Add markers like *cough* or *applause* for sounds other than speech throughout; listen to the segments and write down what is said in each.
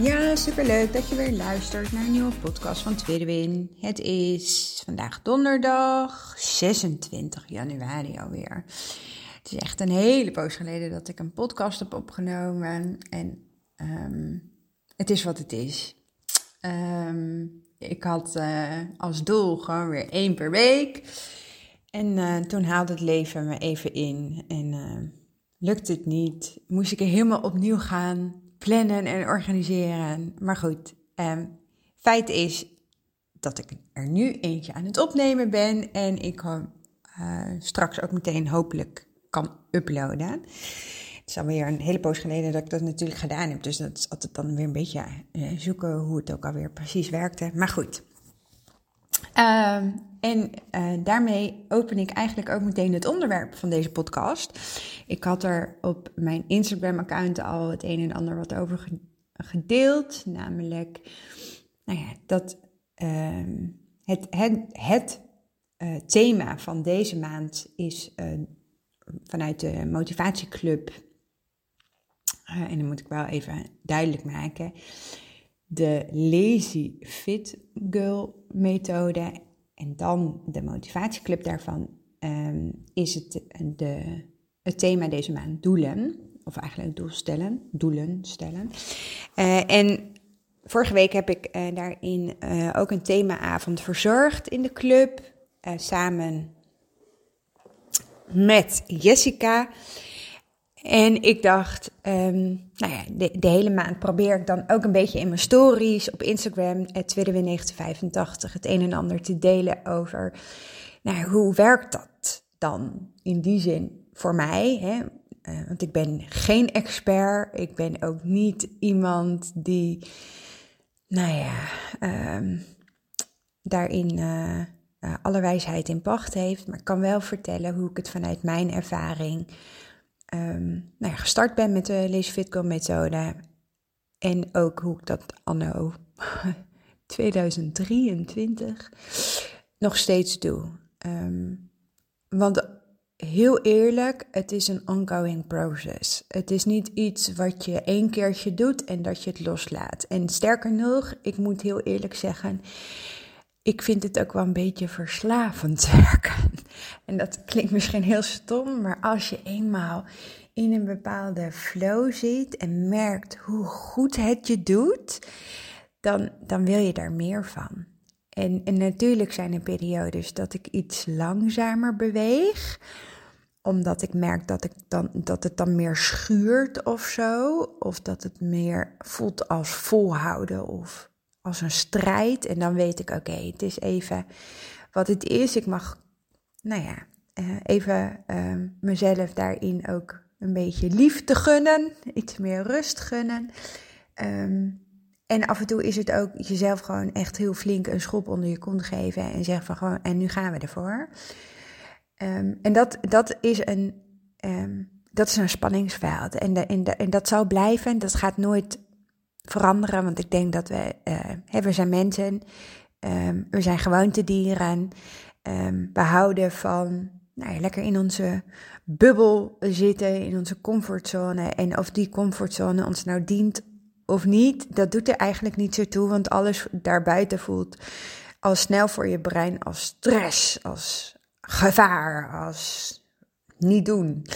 Ja, superleuk dat je weer luistert naar een nieuwe podcast van Tweede Win. Het is vandaag donderdag 26 januari alweer. Het is echt een hele poos geleden dat ik een podcast heb opgenomen. En um, het is wat het is. Um, ik had uh, als doel gewoon weer één per week. En uh, toen haalde het leven me even in. En uh, lukte het niet. Moest ik er helemaal opnieuw gaan plannen en organiseren. Maar goed, um, feit is dat ik er nu eentje aan het opnemen ben. En ik straks ook meteen hopelijk kan uploaden. Het is alweer een hele poos geleden dat ik dat natuurlijk gedaan heb. Dus dat is altijd dan weer een beetje uh, zoeken hoe het ook alweer precies werkte. Maar goed. Uh, en uh, daarmee open ik eigenlijk ook meteen het onderwerp van deze podcast. Ik had er op mijn Instagram-account al het een en ander wat over gedeeld. Namelijk, nou ja, dat ehm, het, het, het uh, thema van deze maand is vanuit de motivatieclub en dan moet ik wel even duidelijk maken, de Lazy Fit Girl methode en dan de motivatieclub daarvan um, is het, de, het thema deze maand doelen, of eigenlijk doelstellen, doelen stellen. Uh, en vorige week heb ik uh, daarin ook een themaavond verzorgd in de club, samen met Jessica. En ik dacht, um, nou ja, de, hele maand probeer ik dan ook een beetje in mijn stories op Instagram, het tweede 1985, het een en ander te delen over, nou, hoe werkt dat dan in die zin voor mij? Hè? Uh, want ik ben geen expert, ik ben ook niet iemand die, nou ja, um, daarin uh, alle wijsheid in pacht heeft, maar ik kan wel vertellen hoe ik het vanuit mijn ervaring um, nou gestart ben met de Fit methode. En ook hoe ik dat anno *laughs* 2023 nog steeds doe. Um, want heel eerlijk, het is een ongoing process. Het is niet iets wat je één keertje doet en dat je het loslaat. En sterker nog, ik moet heel eerlijk zeggen, ik vind het ook wel een beetje verslavend *laughs* werken. En dat klinkt misschien heel stom, maar als je eenmaal in een bepaalde flow zit en merkt hoe goed het je doet, dan, dan wil je daar meer van. En, en natuurlijk zijn er periodes dat ik iets langzamer beweeg, omdat ik merk dat, ik dan, dat het dan meer schuurt of zo, of dat het meer voelt als volhouden of als een strijd. En dan weet ik, oké, het is even wat het is. Ik mag, nou ja, uh, even uh, mezelf daarin ook een beetje liefde gunnen, iets meer rust gunnen. Um, en af en toe is het ook jezelf gewoon echt heel flink een schop onder je kont geven en zeggen van gewoon, en nu gaan we ervoor. Um, en dat, dat is een. Dat is een spanningsveld. En, de, en, de, en dat zal blijven. Dat gaat nooit veranderen. Want ik denk dat we, uh, we zijn mensen, um, we zijn gewoontedieren. Um, we houden van nou lekker in onze bubbel zitten, in onze comfortzone. En of die comfortzone ons nou dient of niet, dat doet er eigenlijk niet zo toe. Want alles daarbuiten voelt al snel voor je brein als stress, als gevaar, als niet doen.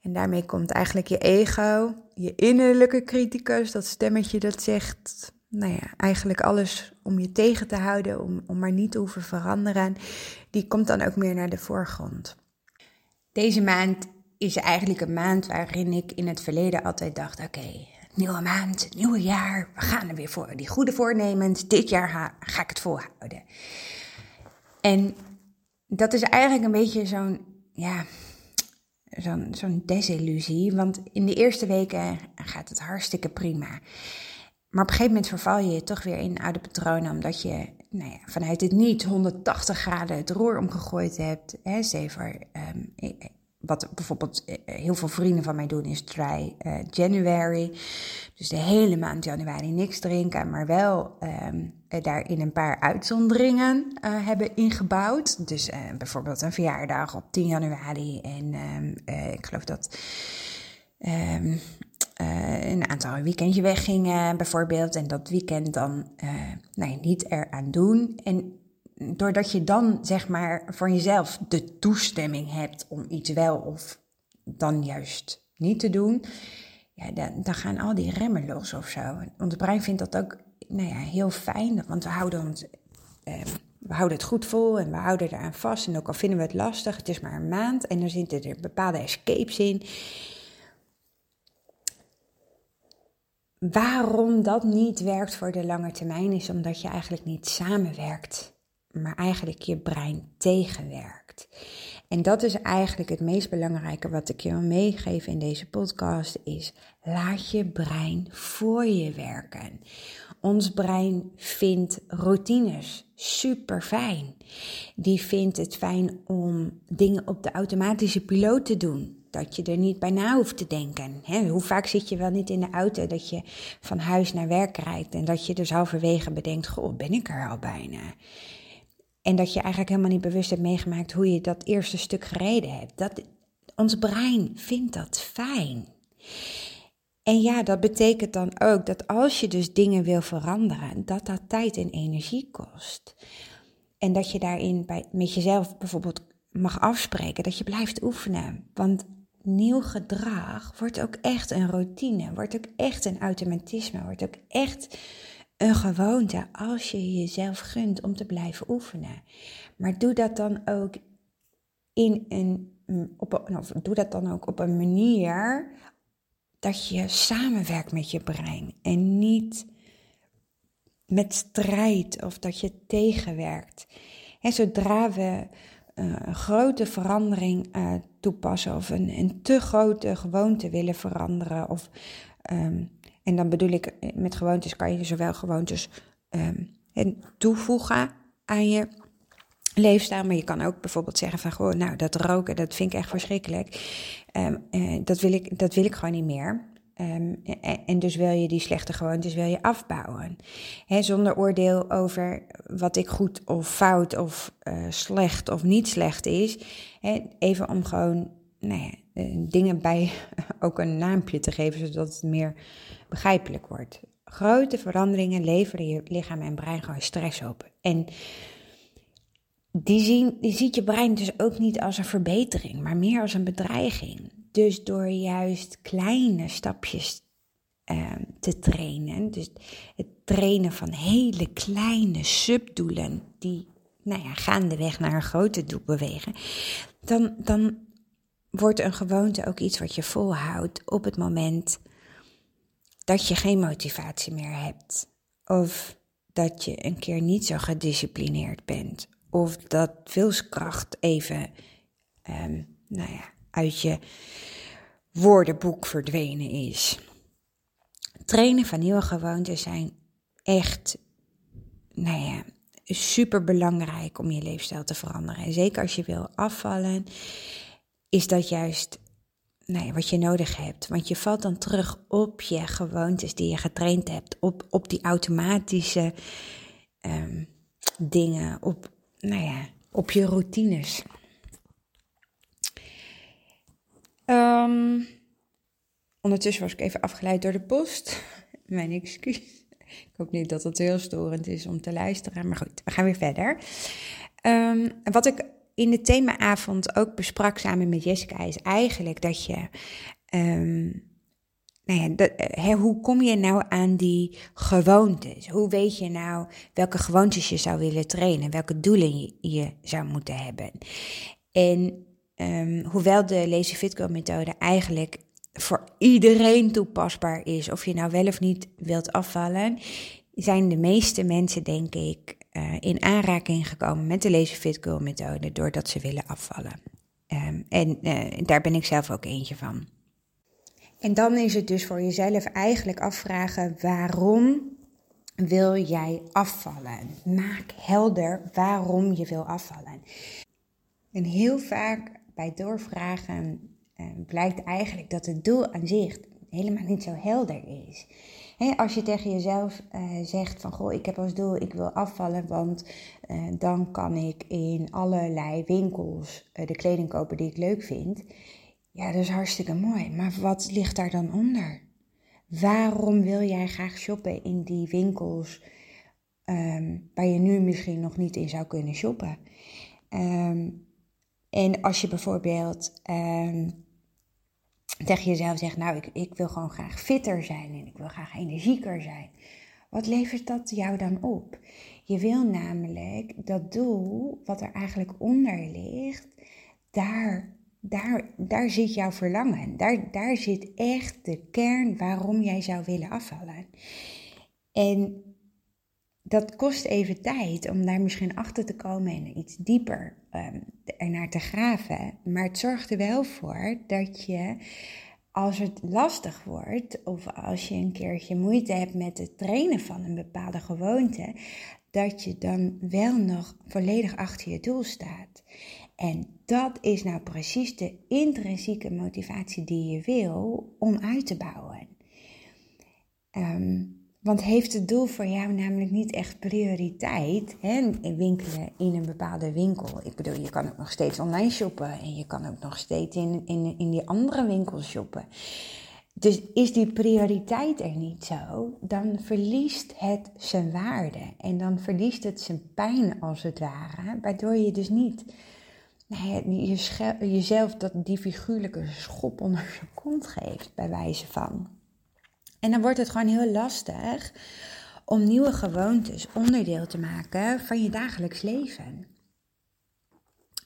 En daarmee komt eigenlijk je ego, je innerlijke criticus, dat stemmetje dat zegt, nou ja, eigenlijk alles om je tegen te houden, om, om maar niet te hoeven veranderen, die komt dan ook meer naar de voorgrond. Deze maand is eigenlijk een maand waarin ik in het verleden altijd dacht: oké, nieuwe maand, nieuwe jaar, we gaan er weer voor. Die goede voornemens, dit jaar ga, ik het volhouden. En dat is eigenlijk een beetje zo'n, ja, zo'n desillusie. Want in de eerste weken gaat het hartstikke prima. Maar op een gegeven moment verval je toch weer in oude patronen, omdat je nou ja, vanuit het niet 180 graden het roer omgegooid hebt. Hè, zeker, um, wat bijvoorbeeld eh, heel veel vrienden van mij doen is dry uh, January. Dus de hele maand januari niks drinken, maar wel um, daarin een paar uitzonderingen hebben ingebouwd. Dus bijvoorbeeld een verjaardag op 10 januari en um, ik geloof dat um, een aantal weekendje weggingen bijvoorbeeld. En dat weekend dan nee, niet eraan doen. En doordat je dan zeg maar voor jezelf de toestemming hebt om iets wel of dan juist niet te doen, ja, dan, dan gaan al die remmen los of zo. Het brein vindt dat ook nou ja, heel fijn, want we houden, ons, eh, we houden het goed vol en we houden eraan vast. En ook al vinden we het lastig, het is maar een maand en er zitten er bepaalde escapes in. Waarom dat niet werkt voor de lange termijn is omdat je eigenlijk niet samenwerkt maar eigenlijk je brein tegenwerkt. En dat is eigenlijk het meest belangrijke wat ik je wil meegeven in deze podcast is laat je brein voor je werken. Ons brein vindt routines super fijn. Die vindt het fijn om dingen op de automatische piloot te doen. Dat je er niet bij na hoeft te denken. hoe vaak zit je wel niet in de auto dat je van huis naar werk rijdt en dat je dus halverwege bedenkt: Goh, ben ik er al bijna? En dat je eigenlijk helemaal niet bewust hebt meegemaakt hoe je dat eerste stuk gereden hebt. Dat, ons brein vindt dat fijn. En ja, dat betekent dan ook dat als je dus dingen wil veranderen, dat dat tijd en energie kost. En dat je daarin bij, met jezelf bijvoorbeeld mag afspreken dat je blijft oefenen. Want nieuw gedrag wordt ook echt een routine, wordt ook echt een automatisme, wordt ook echt een gewoonte als je jezelf gunt om te blijven oefenen. Maar doe dat dan ook in een, mm, op een, doe dat dan ook op een manier dat je samenwerkt met je brein en niet met strijd of dat je tegenwerkt. En zodra we uh, een grote verandering uh, toepassen of een, een te grote gewoonte willen veranderen of um, en dan bedoel ik, eh, met gewoontes kan je zowel gewoontes um, toevoegen aan je leefstijl. Maar je kan ook bijvoorbeeld zeggen van, goh, nou, dat roken, dat vind ik echt verschrikkelijk. Um, uh, dat, wil ik, dat wil ik gewoon niet meer. Um, en, en, dus wil je die slechte gewoontes wil je afbouwen. He, zonder oordeel over wat ik goed of fout of slecht of niet slecht is. Even om gewoon nou ja, dingen bij *laughs* ook een naampje te geven, zodat het meer begrijpelijk wordt. Grote veranderingen leveren je lichaam en brein gewoon stress op. En die, zien, die ziet je brein dus ook niet als een verbetering, maar meer als een bedreiging. Dus door juist kleine stapjes uh, te trainen, dus het trainen van hele kleine subdoelen die nou ja, gaandeweg naar een grote doel bewegen, dan, dan wordt een gewoonte ook iets wat je volhoudt op het moment dat je geen motivatie meer hebt. Of dat je een keer niet zo gedisciplineerd bent. Of dat wilskracht even um, nou ja, uit je woordenboek verdwenen is. Trainen van nieuwe gewoontes zijn echt, nou ja, super belangrijk om je leefstijl te veranderen. En zeker als je wil afvallen, is dat juist nee, wat je nodig hebt. Want je valt dan terug op je gewoontes die je getraind hebt, op, op die automatische um, dingen, op, nou ja, op je routines. Um, ondertussen was ik even afgeleid door de post. *laughs* Mijn excuus. Ik hoop niet dat het heel storend is om te luisteren, maar goed, we gaan weer verder. Um, wat ik in de themaavond ook besprak samen met Jessica, is eigenlijk dat je. Um, nou ja, hè, hoe kom je nou aan die gewoontes? Hoe weet je nou welke gewoontes je zou willen trainen? Welke doelen je, zou moeten hebben? En um, hoewel de Lazy Fit Girl methode eigenlijk voor iedereen toepasbaar is, of je nou wel of niet wilt afvallen, zijn de meeste mensen, denk ik, uh, in aanraking gekomen met de Lazy Fit Girl methode doordat ze willen afvallen. Ehm, en uh, daar ben ik zelf ook eentje van. En dan is het dus voor jezelf eigenlijk afvragen waarom wil jij afvallen? Maak helder waarom je wil afvallen. En heel vaak bij doorvragen uh, blijkt eigenlijk dat het doel aan zich helemaal niet zo helder is. Als je tegen jezelf uh, zegt van goh, ik heb als doel, ik wil afvallen, want uh, dan kan ik in allerlei winkels uh, de kleding kopen die ik leuk vind. Ja, dat is hartstikke mooi. Maar wat ligt daar dan onder? Waarom wil jij graag shoppen in die winkels um, waar je nu misschien nog niet in zou kunnen shoppen? Um, en als je bijvoorbeeld um, tegen jezelf zegt, nou, ik, ik wil gewoon graag fitter zijn en ik wil graag energieker zijn. Wat levert dat jou dan op? Je wil namelijk dat doel, wat er eigenlijk onder ligt, daar, daar, daar zit jouw verlangen. Daar, daar zit echt de kern waarom jij zou willen afvallen. En dat kost even tijd om daar misschien achter te komen en iets dieper um, ernaar te graven. Maar het zorgt er wel voor dat je, als het lastig wordt, of als je een keertje moeite hebt met het trainen van een bepaalde gewoonte, dat je dan wel nog volledig achter je doel staat. En dat is nou precies de intrinsieke motivatie die je wil om uit te bouwen. Um, want heeft het doel voor jou namelijk niet echt prioriteit? Hè? Winkelen in een bepaalde winkel. Ik bedoel, je kan ook nog steeds online shoppen. En je kan ook nog steeds in, in, in die andere winkels shoppen. Dus is die prioriteit er niet zo, dan verliest het zijn waarde. En dan verliest het zijn pijn als het ware. Waardoor je dus niet nou ja, jezelf dat die figuurlijke schop onder zijn kont geeft, bij wijze van. En dan wordt het gewoon heel lastig om nieuwe gewoontes onderdeel te maken van je dagelijks leven.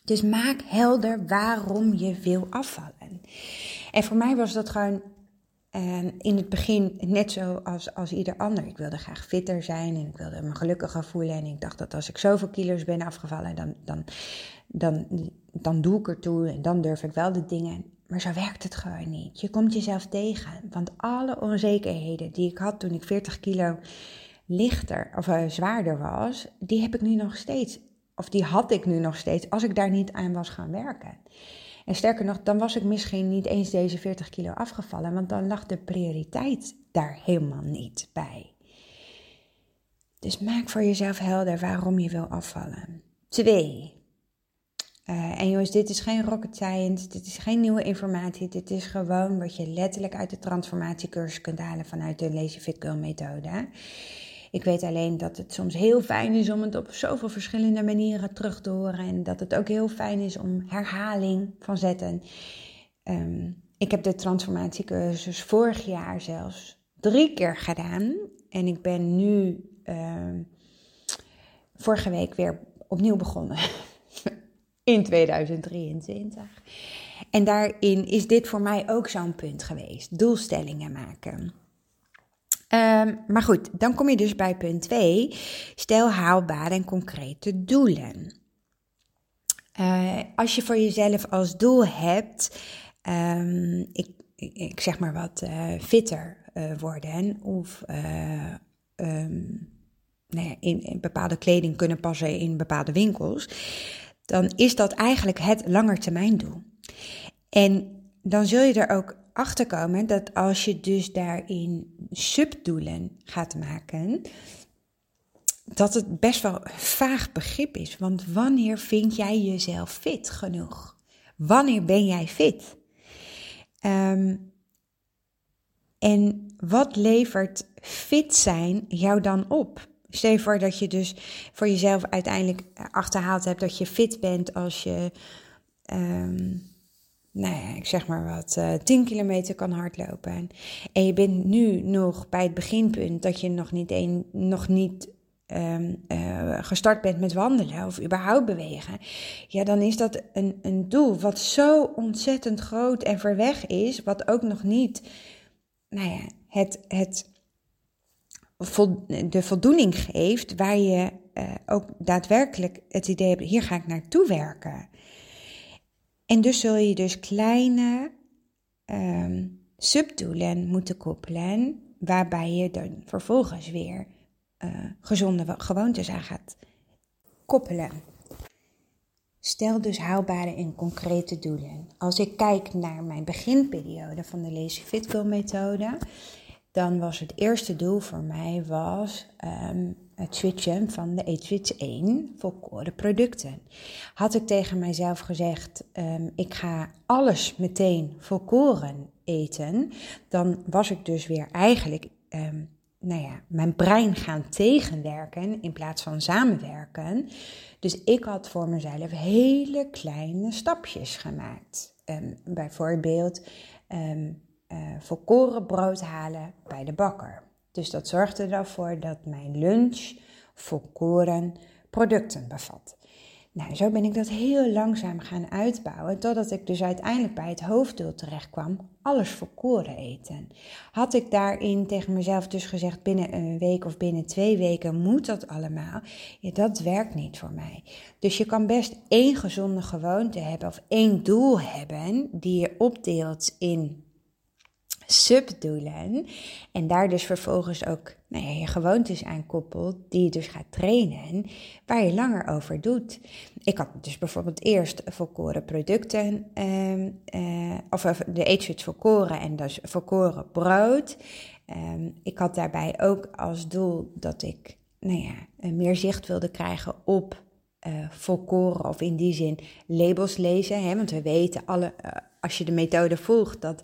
Dus maak helder waarom je wil afvallen. En voor mij was dat gewoon uh, in het begin net zo als, als ieder ander. Ik wilde graag fitter zijn en ik wilde me gelukkiger voelen. En ik dacht dat als ik zoveel kilo's ben afgevallen, dan, dan, dan, dan doe ik ertoe en dan durf ik wel de dingen. Maar zo werkt het gewoon niet. Je komt jezelf tegen. Want alle onzekerheden die ik had toen ik 40 kilo lichter of uh, zwaarder was, die heb ik nu nog steeds. Of die had ik nu nog steeds als ik daar niet aan was gaan werken. En sterker nog, dan was ik misschien niet eens deze 40 kilo afgevallen, want dan lag de prioriteit daar helemaal niet bij. Dus maak voor jezelf helder waarom je wil afvallen. Twee, uh, en jongens, dit is geen rocket science, dit is geen nieuwe informatie. Dit is gewoon wat je letterlijk uit de transformatiecursus kunt halen vanuit de Lazy Fit Girl methode. Ik weet alleen dat het soms heel fijn is om het op zoveel verschillende manieren terug te horen. En dat het ook heel fijn is om herhaling van zetten. Um, ik heb de transformatiecursus vorig jaar zelfs drie keer gedaan. En ik ben nu uh, vorige week weer opnieuw begonnen. *laughs* in 2023. En daarin is dit voor mij ook zo'n punt geweest: doelstellingen maken. Um, maar goed, dan kom je dus bij punt 2. Stel haalbare en concrete doelen. Uh, als je voor jezelf als doel hebt, um, ik, ik, zeg maar wat, uh, fitter uh, worden of um, nou ja, in, bepaalde kleding kunnen passen in bepaalde winkels, dan is dat eigenlijk het langetermijndoel. En dan zul je er ook achter komen dat als je dus daarin subdoelen gaat maken, dat het best wel vaag begrip is. Want wanneer vind jij jezelf fit genoeg? Wanneer ben jij fit? Um, en wat levert fit zijn jou dan op? Stel je voor dat je dus voor jezelf uiteindelijk achterhaald hebt dat je fit bent als je, um, nou ja, ik zeg maar wat, uh, eh, 10 kilometer kan hardlopen. En je bent nu nog bij het beginpunt dat je nog niet, een, nog niet um, uh, gestart bent met wandelen of überhaupt bewegen. Ja, dan is dat een, een doel wat zo ontzettend groot en ver weg is, wat ook nog niet, nou ja, het. het de voldoening geeft, waar je uh, ook daadwerkelijk het idee hebt, hier ga ik naartoe werken. En dus zul je dus kleine um, subdoelen moeten koppelen, waarbij je dan vervolgens weer uh, gezonde gewoontes aan gaat koppelen. Stel dus haalbare en concrete doelen. Als ik kijk naar mijn beginperiode van de Lazy Fit Girl methode, dan was het eerste doel voor mij was, um, het switchen van de Eat Switch 1 volkoren producten. Had ik tegen mijzelf gezegd, um, ik ga alles meteen volkoren eten, dan was ik dus weer eigenlijk um, nou ja, mijn brein gaan tegenwerken in plaats van samenwerken. Dus ik had voor mezelf hele kleine stapjes gemaakt. Bijvoorbeeld uh, volkoren brood halen bij de bakker. Dus dat zorgde ervoor dat mijn lunch volkoren producten bevat. Nou, zo ben ik dat heel langzaam gaan uitbouwen, totdat ik dus uiteindelijk bij het hoofddoel terecht kwam, alles volkoren eten. Had ik daarin tegen mezelf dus gezegd, binnen een week of binnen twee weken moet dat allemaal, ja, dat werkt niet voor mij. Dus je kan best één gezonde gewoonte hebben of één doel hebben, die je opdeelt in subdoelen. En daar dus vervolgens ook nou ja, je gewoontes aan koppelt, die je dus gaat trainen, waar je langer over doet. Ik had dus bijvoorbeeld eerst volkoren producten, ehm, eh, of de eetswitch volkoren en dus volkoren brood. Um, ik had daarbij ook als doel dat ik nou ja, meer zicht wilde krijgen op uh, volkoren, of in die zin labels lezen. Hè? Want we weten alle, als je de methode volgt, dat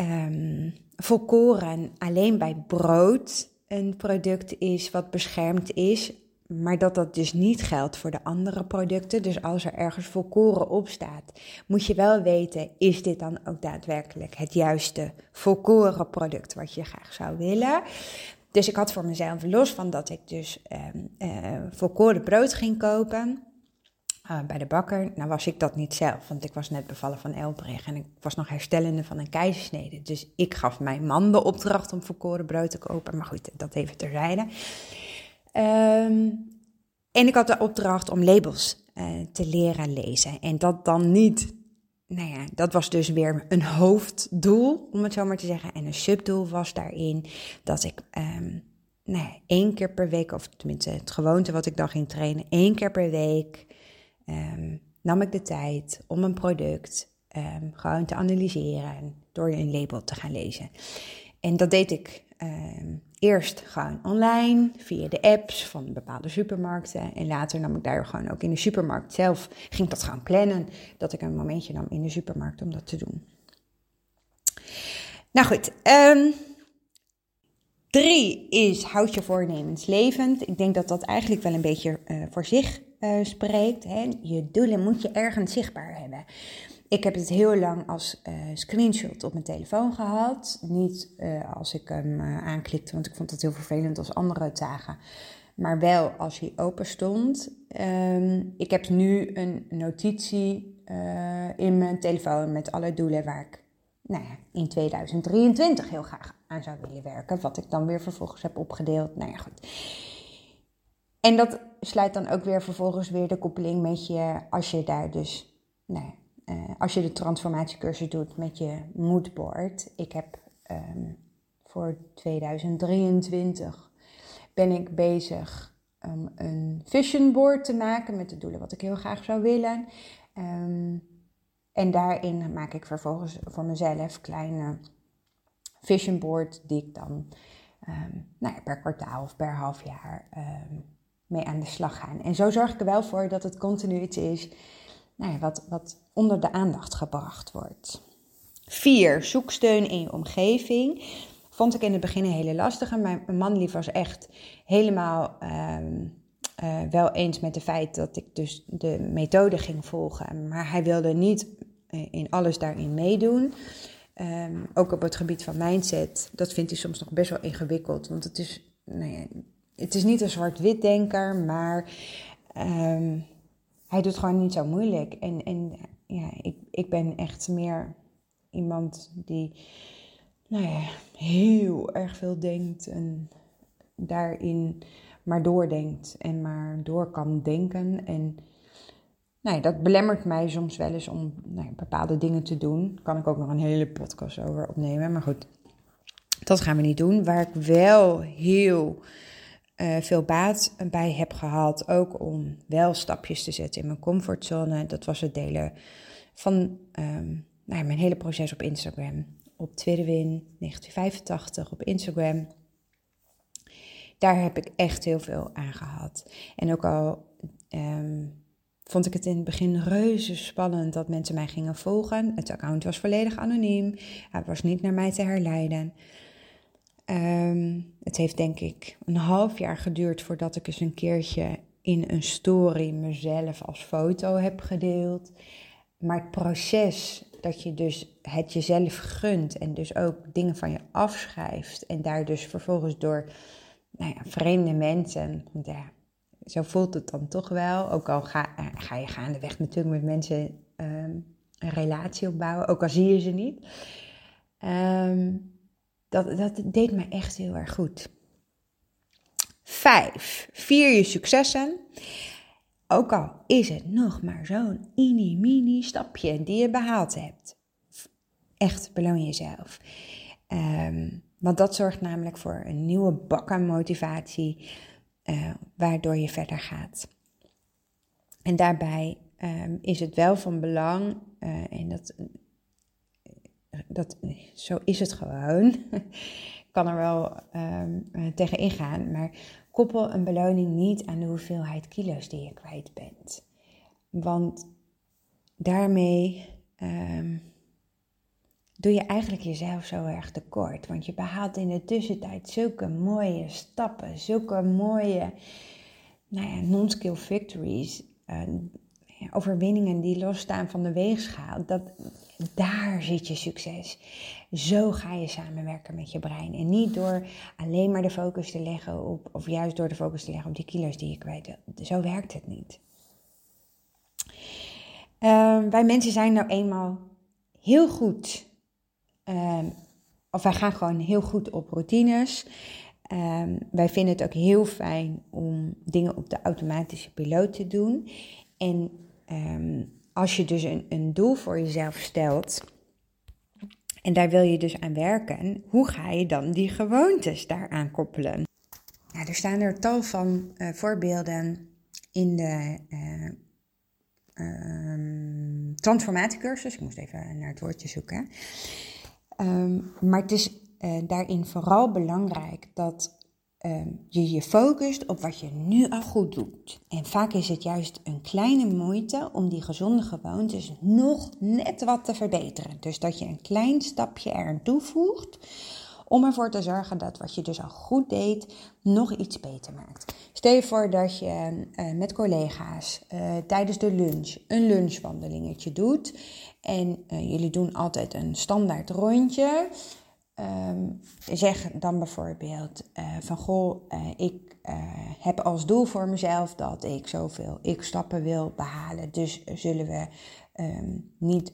um, volkoren alleen bij brood een product is wat beschermd is, maar dat dat dus niet geldt voor de andere producten. Dus als er ergens volkoren op staat, moet je wel weten, is dit dan ook daadwerkelijk het juiste volkoren product wat je graag zou willen? Dus ik had voor mezelf, los van dat ik dus um, volkoren brood ging kopen, uh, bij de bakker. Nou was ik dat niet zelf, want ik was net bevallen van Elbreg en ik was nog herstellende van een keizersnede. Dus ik gaf mijn man de opdracht om volkoren brood te kopen. Maar goed, dat even terzijde. Um, en ik had de opdracht om labels uh, te leren lezen. En dat dan niet, nou ja, dat was dus weer een hoofddoel, om het zo maar te zeggen. En een subdoel was daarin dat ik um, nou één keer per week, of tenminste het gewoonte wat ik dan ging trainen, één keer per week um, nam ik de tijd om een product um, gewoon te analyseren door een label te gaan lezen. En dat deed ik um, eerst gewoon online, via de apps van bepaalde supermarkten. En later nam ik daar gewoon ook in de supermarkt zelf, ging ik dat gewoon plannen, dat ik een momentje nam in de supermarkt om dat te doen. Nou goed, um, drie is houd je voornemens levend. Ik denk dat dat eigenlijk wel een beetje uh, voor zich uh, spreekt. Hè. Je doelen moet je ergens zichtbaar hebben. Ik heb het heel lang als uh, screenshot op mijn telefoon gehad. Niet als ik hem aanklikte, want ik vond het heel vervelend als anderen het zagen. Maar wel als hij open stond. Um, ik heb nu een notitie in mijn telefoon met alle doelen waar ik nou ja, in 2023 heel graag aan zou willen werken. Wat ik dan weer vervolgens heb opgedeeld. Nou ja, goed. En dat sluit dan ook weer vervolgens weer de koppeling met je, als je daar dus, nou, uh, als je de transformatiecursus doet met je moodboard. Ik heb um, voor 2023 ben ik bezig een vision board te maken met de doelen wat ik heel graag zou willen. Um, en daarin maak ik vervolgens voor mezelf kleine vision board die ik dan um, nou ja, per kwartaal of per half jaar um, mee aan de slag gaan. En zo zorg ik er wel voor dat het continu iets is nou ja, wat, wat onder de aandacht gebracht wordt. 4. Zoek steun in je omgeving. Vond ik in het begin een hele lastige. Mijn man lief was echt helemaal um, uh, wel eens met het feit dat ik dus de methode ging volgen. Maar hij wilde niet eh, in alles daarin meedoen. Um, ook op het gebied van mindset. Dat vindt hij soms nog best wel ingewikkeld. Want het is, nou ja, het is niet een zwart-wit denker, maar um, hij doet gewoon niet zo moeilijk. En, en ja, ik, ik ben echt meer iemand die nou ja, heel erg veel denkt en daarin maar doordenkt en maar door kan denken. En nou dat belemmert mij soms wel eens om nou bepaalde dingen te doen. Kan ik ook nog een hele podcast over opnemen. Maar goed, dat gaan we niet doen. Waar ik wel heel uh, veel baat bij heb gehad, ook om wel stapjes te zetten in mijn comfortzone. Dat was het delen van um, nou mijn hele proces op Instagram. Op Twitterwin 1985 op Instagram. Daar heb ik echt heel veel aan gehad. En ook al um, vond ik het in het begin reuze spannend dat mensen mij gingen volgen. Het account was volledig anoniem. Het was niet naar mij te herleiden. Um, het heeft denk ik een half jaar geduurd voordat ik eens een keertje in een story mezelf als foto heb gedeeld. Maar het proces dat je dus het jezelf gunt en dus ook dingen van je afschrijft en daar dus vervolgens door nou ja, vreemde mensen, ja, zo voelt het dan toch wel. Ook al ga, eh, ga je gaandeweg natuurlijk met mensen um, een relatie opbouwen, ook al zie je ze niet. Um, dat, dat deed me echt heel erg goed. Vijf, vier je successen. Ook al is het nog maar zo'n mini-mini stapje die je behaald hebt. Echt beloon jezelf. Um, want dat zorgt namelijk voor een nieuwe bak aan motivatie, uh, waardoor je verder gaat. En daarbij um, is het wel van belang, uh, en dat dat, zo is het gewoon. *laughs* Kan er wel um, tegen ingaan, maar koppel een beloning niet aan de hoeveelheid kilo's die je kwijt bent. Want daarmee um, doe je eigenlijk jezelf zo erg tekort. Want je behaalt in de tussentijd zulke mooie stappen, zulke mooie nou ja, non-skill victories. Uh, overwinningen die losstaan van de weegschaal. Dat, daar zit je succes. Zo ga je samenwerken met je brein. En niet door alleen maar de focus te leggen op, of juist door de focus te leggen op die kilo's die je kwijt wil. Zo werkt het niet. Uh, wij mensen zijn nou eenmaal heel goed, uh, of wij gaan gewoon heel goed op routines. Uh, wij vinden het ook heel fijn om dingen op de automatische piloot te doen. En ehm, als je dus een, een doel voor jezelf stelt en daar wil je dus aan werken, hoe ga je dan die gewoontes daaraan koppelen? Nou, er staan er tal van uh, voorbeelden in de uh, um, transformatiecursus. Ik moest even naar het woordje zoeken. Um, maar het is uh, daarin vooral belangrijk dat Ehm, je je focust op wat je nu al goed doet. En vaak is het juist een kleine moeite om die gezonde gewoontes nog net wat te verbeteren. Dus dat je een klein stapje eraan toevoegt om ervoor te zorgen dat wat je dus al goed deed nog iets beter maakt. Stel je voor dat je uh, met collega's uh, tijdens de lunch een lunchwandelingetje doet en uh, jullie doen altijd een standaard rondje. Um, zeg dan bijvoorbeeld van goh, ik heb als doel voor mezelf dat ik zoveel ik stappen wil behalen. Dus zullen we um, niet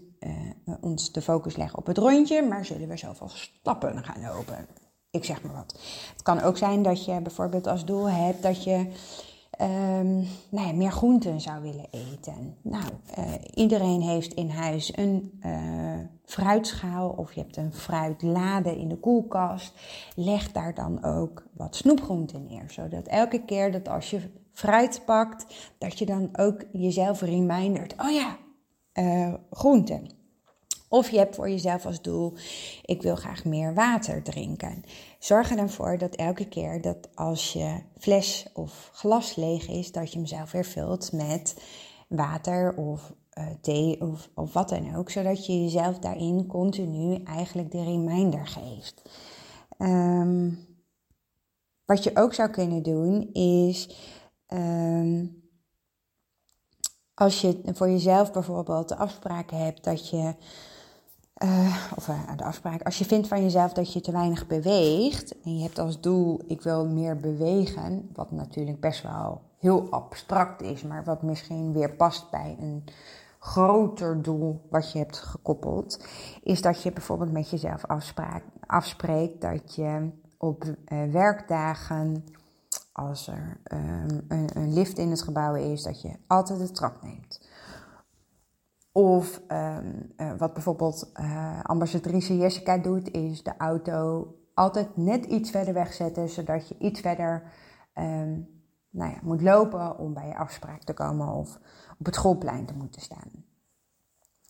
ons de focus leggen op het rondje, maar zullen we zoveel stappen gaan lopen. Ik zeg maar wat. Het kan ook zijn dat je bijvoorbeeld als doel hebt dat je um, nou ja, meer groenten zou willen eten. Nou, uh, iedereen heeft in huis een fruitschaal of je hebt een fruitlade in de koelkast. Leg daar dan ook wat snoepgroenten neer, zodat elke keer dat als je fruit pakt, dat je dan ook jezelf remindert, oh ja, uh, groenten. Of je hebt voor jezelf als doel, ik wil graag meer water drinken. Zorg er dan voor dat elke keer dat als je fles of glas leeg is, dat je hem zelf weer vult met water of uh, thee of, of wat dan ook. Zodat je jezelf daarin continu eigenlijk de reminder geeft. Um, wat je ook zou kunnen doen is. Um, als je voor jezelf bijvoorbeeld de afspraak hebt dat je uh, of uh, de afspraak. Als je vindt van jezelf dat je te weinig beweegt en je hebt als doel ik wil meer bewegen, wat natuurlijk best wel heel abstract is, maar wat misschien weer past bij een groter doel wat je hebt gekoppeld, is dat je bijvoorbeeld met jezelf afspreekt dat je op uh, werkdagen, als er um, een, een lift in het gebouw is, dat je altijd de trap neemt. Of ehm, eh, wat bijvoorbeeld uh, ambassadrice Jessica doet, is de auto altijd net iets verder wegzetten, zodat je iets verder ehm, nou ja, moet lopen om bij je afspraak te komen of op het schoolplein te moeten staan.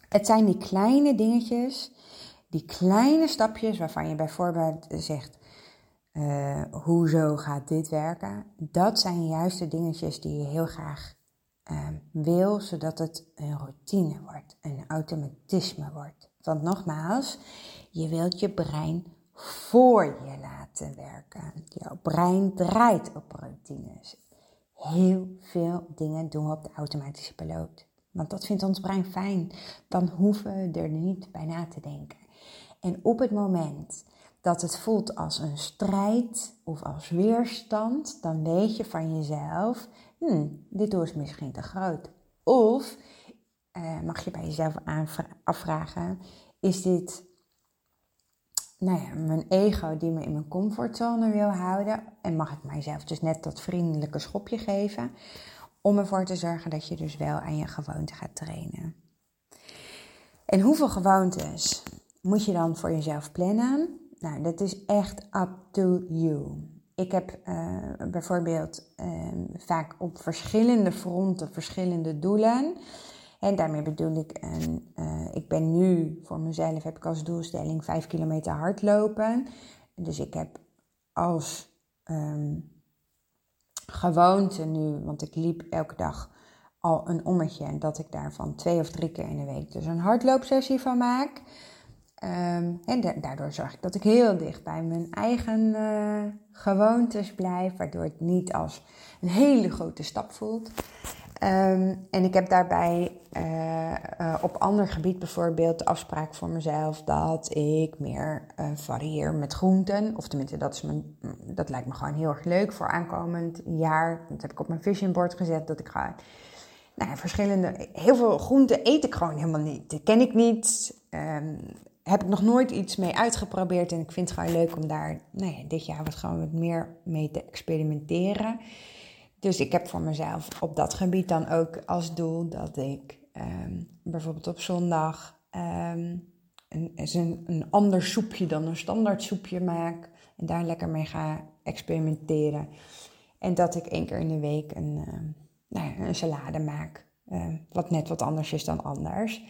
Het zijn die kleine dingetjes, die kleine stapjes waarvan je bijvoorbeeld zegt: uh, hoezo gaat dit werken? Dat zijn juist de dingetjes die je heel graag uh, wil, zodat het een routine wordt, een automatisme wordt. Want nogmaals, je wilt je brein voor je laten werken. Jouw brein draait op routines. Heel veel dingen doen we op de automatische piloot. Want dat vindt ons brein fijn. Dan hoeven we er niet bij na te denken. En op het moment dat het voelt als een strijd of als weerstand, dan weet je van jezelf: hmm, dit doel is misschien te groot. Of uh, mag je bij jezelf afvragen: is dit nou ja, mijn ego die me in mijn comfortzone wil houden? En mag ik mijzelf dus net dat vriendelijke schopje geven? Om ervoor te zorgen dat je dus wel aan je gewoonte gaat trainen. En hoeveel gewoontes moet je dan voor jezelf plannen? Nou, dat is echt up to you. Ik heb uh, bijvoorbeeld uh, vaak op verschillende fronten verschillende doelen. En daarmee bedoel ik, uh, ik ben nu voor mezelf, heb ik als doelstelling 5 kilometer hardlopen. Dus ik heb als um, gewoonte nu, want ik liep elke dag al een ommetje. En dat ik daarvan twee of drie keer in de week dus een hardloopsessie van maak. Um, en daardoor zorg ik dat ik heel dicht bij mijn eigen uh, gewoontes blijf, waardoor het niet als een hele grote stap voelt. Um, en ik heb daarbij uh, uh, op ander gebied bijvoorbeeld de afspraak voor mezelf dat ik meer varieer met groenten. Of tenminste, dat, is mijn, dat lijkt me gewoon heel erg leuk voor aankomend jaar. Dat heb ik op mijn vision board gezet, dat ik ga nou verschillende, heel veel groenten eet ik gewoon helemaal niet. Dat ken ik niet. Um, heb ik nog nooit iets mee uitgeprobeerd. En ik vind het gewoon leuk om daar nou ja, dit jaar wat gewoon wat meer mee te experimenteren. Dus ik heb voor mezelf op dat gebied dan ook als doel dat ik um, bijvoorbeeld op zondag um, een, een, ander soepje dan een standaard soepje maak. En daar lekker mee ga experimenteren. En dat ik één keer in de week een, uh, nou ja, een salade maak. Wat net wat anders is dan anders.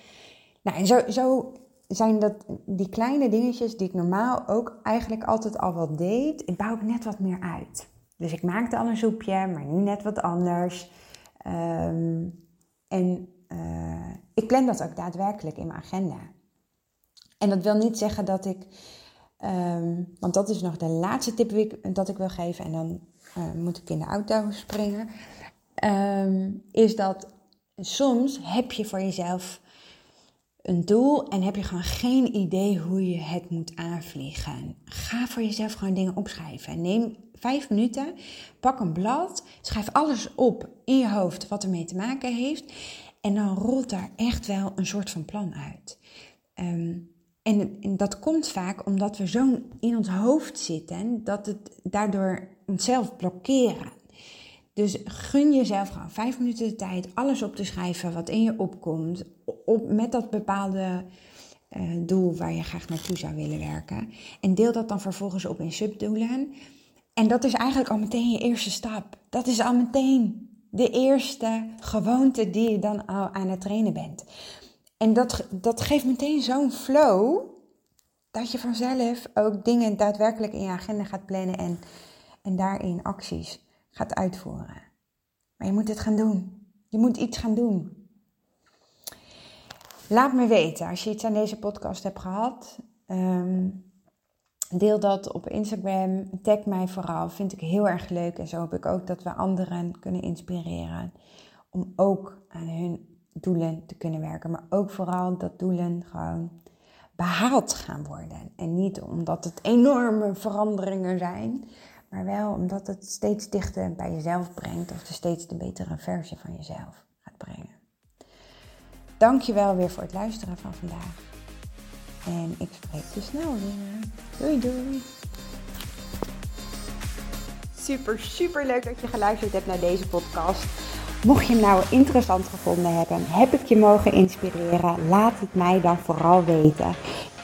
Nou, en zo, zo zijn dat die kleine dingetjes die ik normaal ook eigenlijk altijd al wel deed, ik bouw ik net wat meer uit. Dus ik maakte al een soepje, maar nu net wat anders. Um, en uh, ik plan dat ook daadwerkelijk in mijn agenda. En dat wil niet zeggen dat ik, um, want dat is nog de laatste tip dat ik wil geven, en dan uh, moet ik in de auto springen, um, is dat soms heb je voor jezelf een doel en heb je gewoon geen idee hoe je het moet aanvliegen. Ga voor jezelf gewoon dingen opschrijven. Neem vijf minuten, pak een blad, schrijf alles op in je hoofd wat ermee te maken heeft. En dan rolt daar echt wel een soort van plan uit. Um, en, en, dat komt vaak omdat we zo in ons hoofd zitten dat het daardoor onszelf blokkeren. Dus gun jezelf gewoon vijf minuten de tijd alles op te schrijven wat in je opkomt. Op, met dat bepaalde uh, doel waar je graag naartoe zou willen werken. En deel dat dan vervolgens op in subdoelen. En dat is eigenlijk al meteen je eerste stap. Dat is al meteen de eerste gewoonte die je dan al aan het trainen bent. En dat, dat geeft meteen zo'n flow dat je vanzelf ook dingen daadwerkelijk in je agenda gaat plannen en, en daarin acties gaat uitvoeren. Maar je moet het gaan doen. Je moet iets gaan doen. Laat me weten als je iets aan deze podcast hebt gehad. Um, deel dat op Instagram. Tag mij vooral. Vind ik heel erg leuk. En zo hoop ik ook dat we anderen kunnen inspireren. Om ook aan hun doelen te kunnen werken. Maar ook vooral dat doelen gewoon behaald gaan worden. En niet omdat het enorme veranderingen zijn maar wel omdat het steeds dichter bij jezelf brengt of de steeds de betere versie van jezelf gaat brengen. Dankjewel weer voor het luisteren van vandaag. En ik spreek je snel weer. Doei doei. Super, super leuk dat je geluisterd hebt naar deze podcast. Mocht je hem nou interessant gevonden hebben, heb ik je mogen inspireren, laat het mij dan vooral weten.